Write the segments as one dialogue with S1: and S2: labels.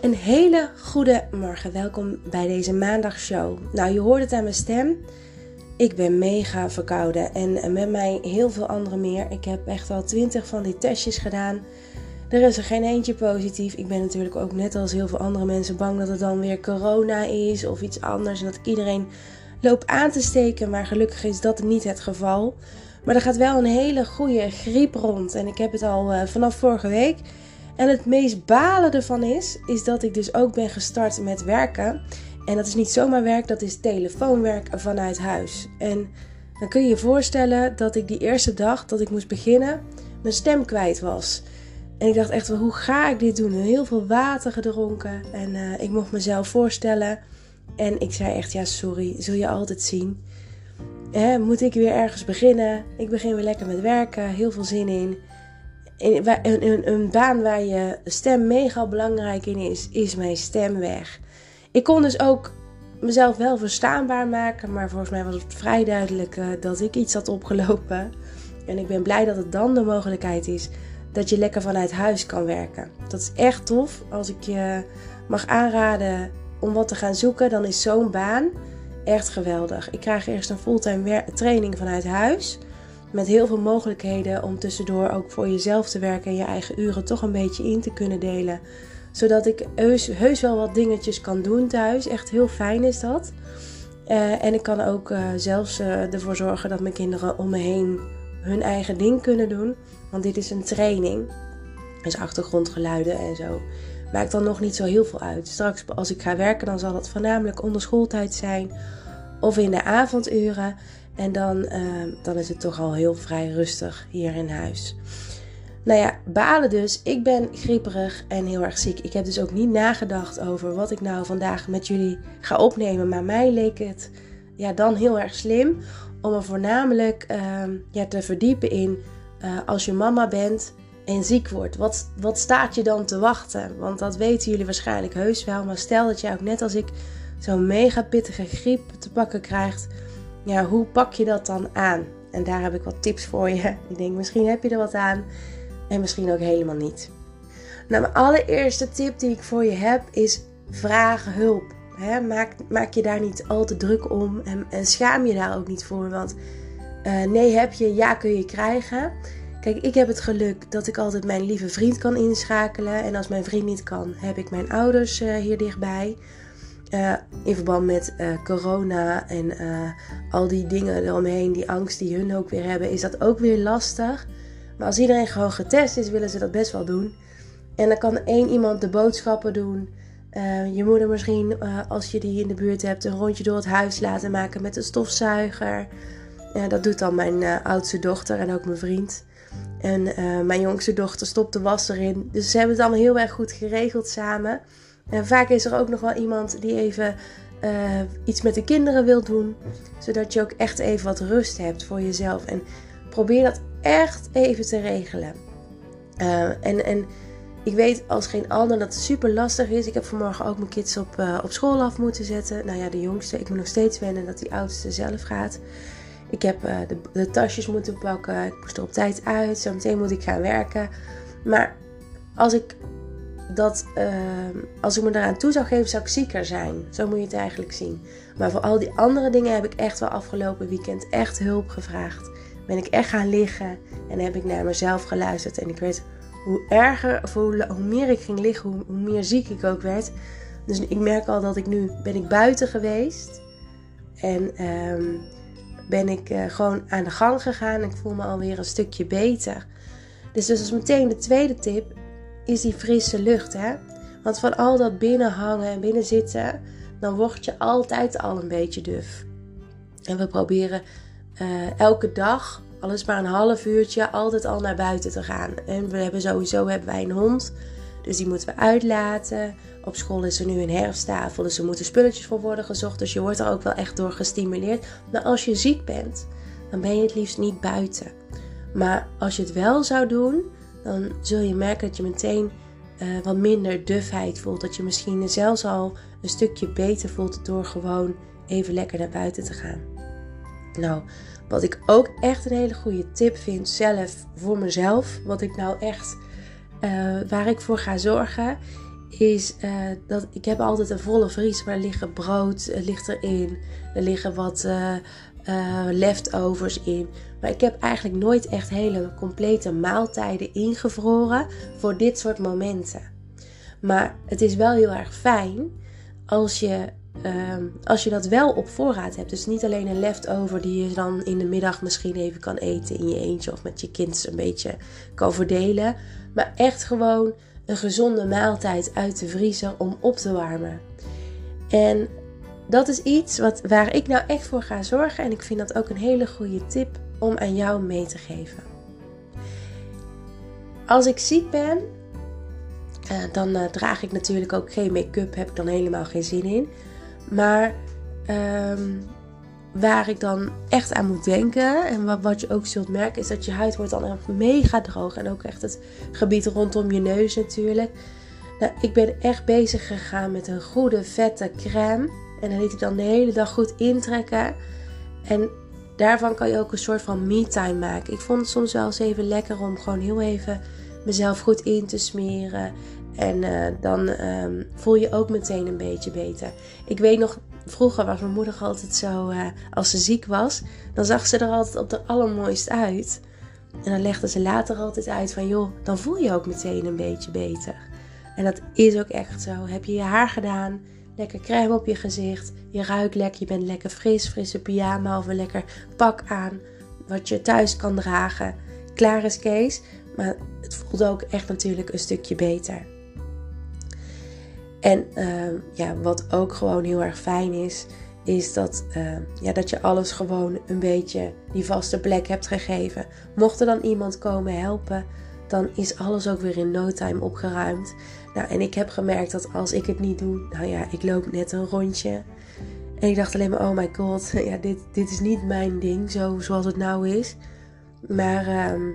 S1: Een hele goede morgen. Welkom bij deze maandagshow. Nou, je hoort het aan mijn stem. Ik ben mega verkouden en met mij heel veel anderen meer. Ik heb echt al twintig van die testjes gedaan. Er is er geen eentje positief. Ik ben natuurlijk ook net als heel veel andere mensen bang dat het dan weer corona is of iets anders. En dat ik iedereen loop aan te steken. Maar gelukkig is dat niet het geval. Maar er gaat wel een hele goede griep rond. En ik heb het al uh, vanaf vorige week. En het meest balen ervan is, is dat ik dus ook ben gestart met werken. En dat is niet zomaar werk, dat is telefoonwerk vanuit huis. En dan kun je je voorstellen dat ik die eerste dag dat ik moest beginnen, mijn stem kwijt was. En ik dacht echt, hoe ga ik dit doen? Heel veel water gedronken en uh, ik mocht mezelf voorstellen. En ik zei echt, ja sorry, zul je altijd zien. Moet ik weer ergens beginnen? Ik begin weer lekker met werken, heel veel zin in een, een, baan waar je stem mega belangrijk in is, is mijn stem weg. Ik kon dus ook mezelf wel verstaanbaar maken, maar volgens mij was het vrij duidelijk uh, dat ik iets had opgelopen. En ik ben blij dat het dan de mogelijkheid is dat je lekker vanuit huis kan werken. Dat is echt tof. Als ik je mag aanraden om wat te gaan zoeken, dan is zo'n baan echt geweldig. Ik krijg eerst een fulltime training vanuit huis. Met heel veel mogelijkheden om tussendoor ook voor jezelf te werken en je eigen uren toch een beetje in te kunnen delen. Zodat ik heus, wel wat dingetjes kan doen thuis. Echt heel fijn is dat. Uh, en ik kan ook uh, zelfs uh, ervoor zorgen dat mijn kinderen om me heen hun eigen ding kunnen doen. Want dit is een training. Dus achtergrondgeluiden en zo. Maakt dan nog niet zo heel veel uit. Straks als ik ga werken, dan zal het voornamelijk onder schooltijd zijn. Of in de avonduren. En dan, uh, dan is het toch al heel vrij rustig hier in huis. Nou ja, balen dus. Ik ben grieperig en heel erg ziek. Ik heb dus ook niet nagedacht over wat ik nou vandaag met jullie ga opnemen. Maar mij leek het ja, dan heel erg slim om er voornamelijk uh, ja, te verdiepen in uh, als je mama bent en ziek wordt. Wat, wat staat je dan te wachten? Want dat weten jullie waarschijnlijk heus wel. Maar stel dat jij ook net als ik zo'n mega pittige griep te pakken krijgt ja, hoe pak je dat dan aan? En daar heb ik wat tips voor je. Ik denk, misschien heb je er wat aan en misschien ook helemaal niet. Nou, mijn allereerste tip die ik voor je heb is vraag hulp. maak, maak je daar niet al te druk om en, schaam je daar ook niet voor. Want uh, nee heb je, ja kun je krijgen. Kijk, ik heb het geluk dat ik altijd mijn lieve vriend kan inschakelen. En als mijn vriend niet kan, heb ik mijn ouders uh, hier dichtbij. Uh, in verband met uh, corona en uh, al die dingen eromheen, die angst die hun ook weer hebben, is dat ook weer lastig. Maar als iedereen gewoon getest is, willen ze dat best wel doen. En dan kan één iemand de boodschappen doen. je moeder misschien, als je die in de buurt hebt, een rondje door het huis laten maken met een stofzuiger. dat doet dan mijn oudste dochter en ook mijn vriend. En mijn jongste dochter stopt de was erin. Dus ze hebben het allemaal heel erg goed geregeld samen. En vaak is er ook nog wel iemand die even uh, iets met de kinderen wil doen. Zodat je ook echt even wat rust hebt voor jezelf. En probeer dat echt even te regelen. Uh, en, en ik weet als geen ander dat het super lastig is. Ik heb vanmorgen ook mijn kids op, uh, op school af moeten zetten. Nou ja, de jongste. Ik moet nog steeds wennen dat die oudste zelf gaat. Ik heb de, de, tasjes moeten pakken. Ik moest er op tijd uit. Zometeen moet ik gaan werken. Maar als ik dat uh, als ik me daaraan toe zou geven, zou ik zieker zijn. Zo moet je het eigenlijk zien. Maar voor al die andere dingen heb ik echt wel afgelopen weekend echt hulp gevraagd. Ben ik echt gaan liggen en heb ik naar mezelf geluisterd. En ik weet hoe erger, of hoe, meer ik ging liggen, hoe, meer ziek ik ook werd. Dus ik merk al dat ik nu ben ik buiten geweest. En um, ben ik uh, gewoon aan de gang gegaan. Ik voel me alweer een stukje beter. Dus dat is meteen de tweede tip is die frisse lucht. Hè? Want van al dat binnen hangen en binnen zitten, dan word je altijd al een beetje duf. En we proberen uh, elke dag, al is maar een half uurtje, altijd al naar buiten te gaan. En we hebben sowieso hebben wij een hond, dus die moeten we uitlaten. Op school is er nu een herfsttafel, dus er moeten spulletjes voor worden gezocht. Dus je wordt er ook wel echt door gestimuleerd. Maar als je ziek bent, dan ben je het liefst niet buiten. Maar als je het wel zou doen, dan zul je merken dat je meteen uh, wat minder dufheid voelt. Dat je misschien zelfs al een stukje beter voelt door gewoon even lekker naar buiten te gaan. Nou, wat ik ook echt een hele goede tip vind zelf voor mezelf, wat ik nou echt, uh, waar ik voor ga zorgen, is uh, dat ik heb altijd een volle vries. Maar er liggen brood er ligt erin. Er liggen wat uh, leftovers in. Maar ik heb eigenlijk nooit echt hele complete maaltijden ingevroren voor dit soort momenten. Maar het is wel heel erg fijn als je, uh, als je dat wel op voorraad hebt. Dus niet alleen een leftover die je dan in de middag misschien even kan eten in je eentje of met je kind een beetje kan verdelen. Maar echt gewoon een gezonde maaltijd uit de vriezer om op te warmen. En dat is iets wat, waar ik nou echt voor ga zorgen. En ik vind dat ook een hele goede tip om aan jou mee te geven. Als ik ziek ben, uh, dan uh, draag ik natuurlijk ook geen make-up. Heb ik dan helemaal geen zin in. Maar um, waar ik dan echt aan moet denken. En wat, wat je ook zult merken. Is dat je huid wordt dan echt mega droog. En ook echt het gebied rondom je neus natuurlijk. Nou, ik ben echt bezig gegaan met een goede vette crème. En dan liet ik dan de hele dag goed intrekken. En daarvan kan je ook een soort van me-time maken. Ik vond het soms wel eens even lekker om gewoon heel even mezelf goed in te smeren. En uh, dan um, voel je ook meteen een beetje beter. Ik weet nog, vroeger was mijn moeder altijd zo, uh, als ze ziek was, dan zag ze er altijd op de allermooist uit. En dan legde ze later altijd uit van, joh, dan voel je ook meteen een beetje beter. En dat is ook echt zo. Heb je je haar gedaan, lekker crème op je gezicht, je ruikt lekker, je bent lekker fris, frisse pyjama of een lekker pak aan, wat je thuis kan dragen. Klaar is Kees, maar het voelt ook echt natuurlijk een stukje beter. En uh, ja, wat ook gewoon heel erg fijn is, is dat, uh, ja, dat je alles gewoon een beetje die vaste plek hebt gegeven. Mocht er dan iemand komen helpen, dan is alles ook weer in no time opgeruimd. Nou, en ik heb gemerkt dat als ik het niet doe, nou ja, ik loop net een rondje. En ik dacht alleen maar, oh my god, ja, dit, dit is niet mijn ding, zo, zoals het nou is. Maar um,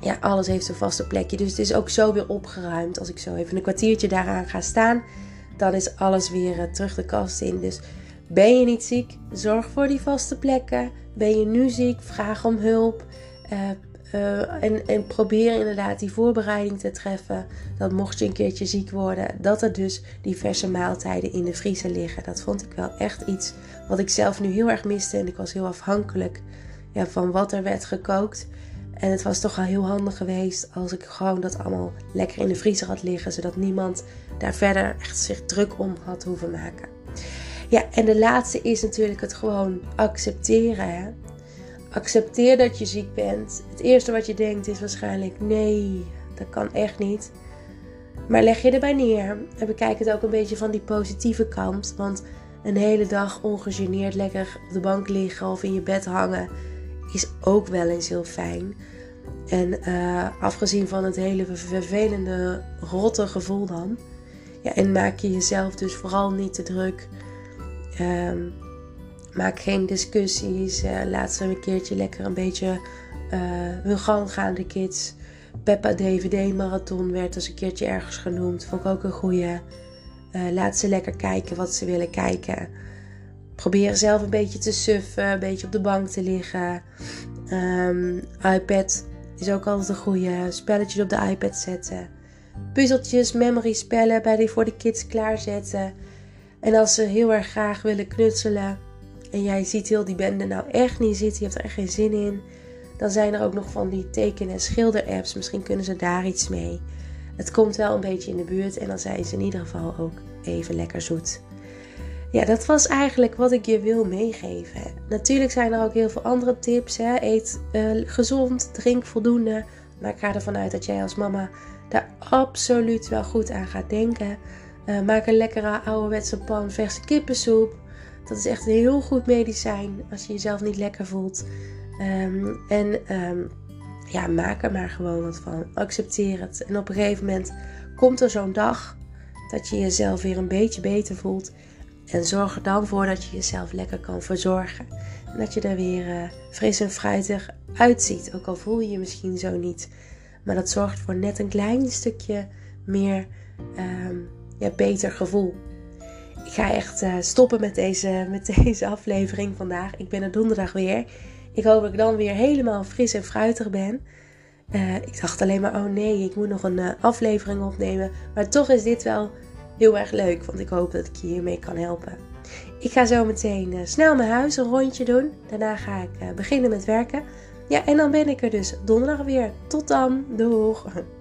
S1: ja, alles heeft een vaste plekje. Dus het is ook zo weer opgeruimd. Als ik zo even een kwartiertje daaraan ga staan, dan is alles weer uh, terug de kast in. Dus ben je niet ziek, zorg voor die vaste plekken. Ben je nu ziek, vraag om hulp. Uh, uh, en, en, probeer inderdaad die voorbereiding te treffen. Dat mocht je een keertje ziek worden, dat er dus diverse maaltijden in de vriezer liggen. Dat vond ik wel echt iets wat ik zelf nu heel erg miste. En ik was heel afhankelijk ja, van wat er werd gekookt. En het was toch wel heel handig geweest als ik gewoon dat allemaal lekker in de vriezer had liggen. Zodat niemand daar verder echt zich druk om had hoeven maken. Ja, en de laatste is natuurlijk het gewoon accepteren. Hè? Accepteer dat je ziek bent. Het eerste wat je denkt is waarschijnlijk: nee, dat kan echt niet. Maar leg je erbij neer en bekijk het ook een beetje van die positieve kant. Want een hele dag ongegeneerd lekker op de bank liggen of in je bed hangen is ook wel eens heel fijn. En uh, afgezien van het hele vervelende, rotte gevoel dan. Ja, en maak je jezelf dus vooral niet te druk. Um, maak geen discussies. Uh, laat ze een keertje lekker een beetje uh, hun gang gaan, de kids. Peppa DVD Marathon werd dus een keertje ergens genoemd. Vond ik ook een goede. laat ze lekker kijken wat ze willen kijken. Probeer zelf een beetje te suffen, een beetje op de bank te liggen. Um, iPad is ook altijd een goede. Spelletjes op de iPad zetten. Puzzeltjes, memory spellen bij die voor de kids klaarzetten. En als ze heel erg graag willen knutselen en jij ziet heel die bende nou echt niet zitten, je hebt er echt geen zin in, dan zijn er ook nog van die teken- en schilder-apps. Misschien kunnen ze daar iets mee. Het komt wel een beetje in de buurt en dan zijn ze in ieder geval ook even lekker zoet. Ja, dat was eigenlijk wat ik je wil meegeven. Natuurlijk zijn er ook heel veel andere tips. Hè? Eet uh, gezond, drink voldoende. Maar ik ga ervan uit dat jij als mama daar absoluut wel goed aan gaat denken. Uh, maak een lekkere ouderwetse pan verse kippensoep. Dat is echt een heel goed medicijn als je jezelf niet lekker voelt. Um, en um, ja, maak er maar gewoon wat van. Accepteer het. En op een gegeven moment komt er zo'n dag dat je jezelf weer een beetje beter voelt. En zorg er dan voor dat je jezelf lekker kan verzorgen. En dat je er weer uh, fris en fruitig uitziet. Ook al voel je je misschien zo niet. Maar dat zorgt voor net een klein stukje meer um, ja, beter gevoel. Ik ga echt uh, stoppen met deze, met deze aflevering vandaag. Ik ben er donderdag weer. Ik hoop dat ik dan weer helemaal fris en fruitig ben. Eh, ik dacht alleen maar, oh nee, ik moet nog een aflevering opnemen. Maar toch is dit wel heel erg leuk, want ik hoop dat ik je hiermee kan helpen. Ik ga zo meteen uh, snel mijn huis een rondje doen. Daarna ga ik beginnen met werken. Ja, en dan ben ik er dus donderdag weer. Tot dan. Doeg!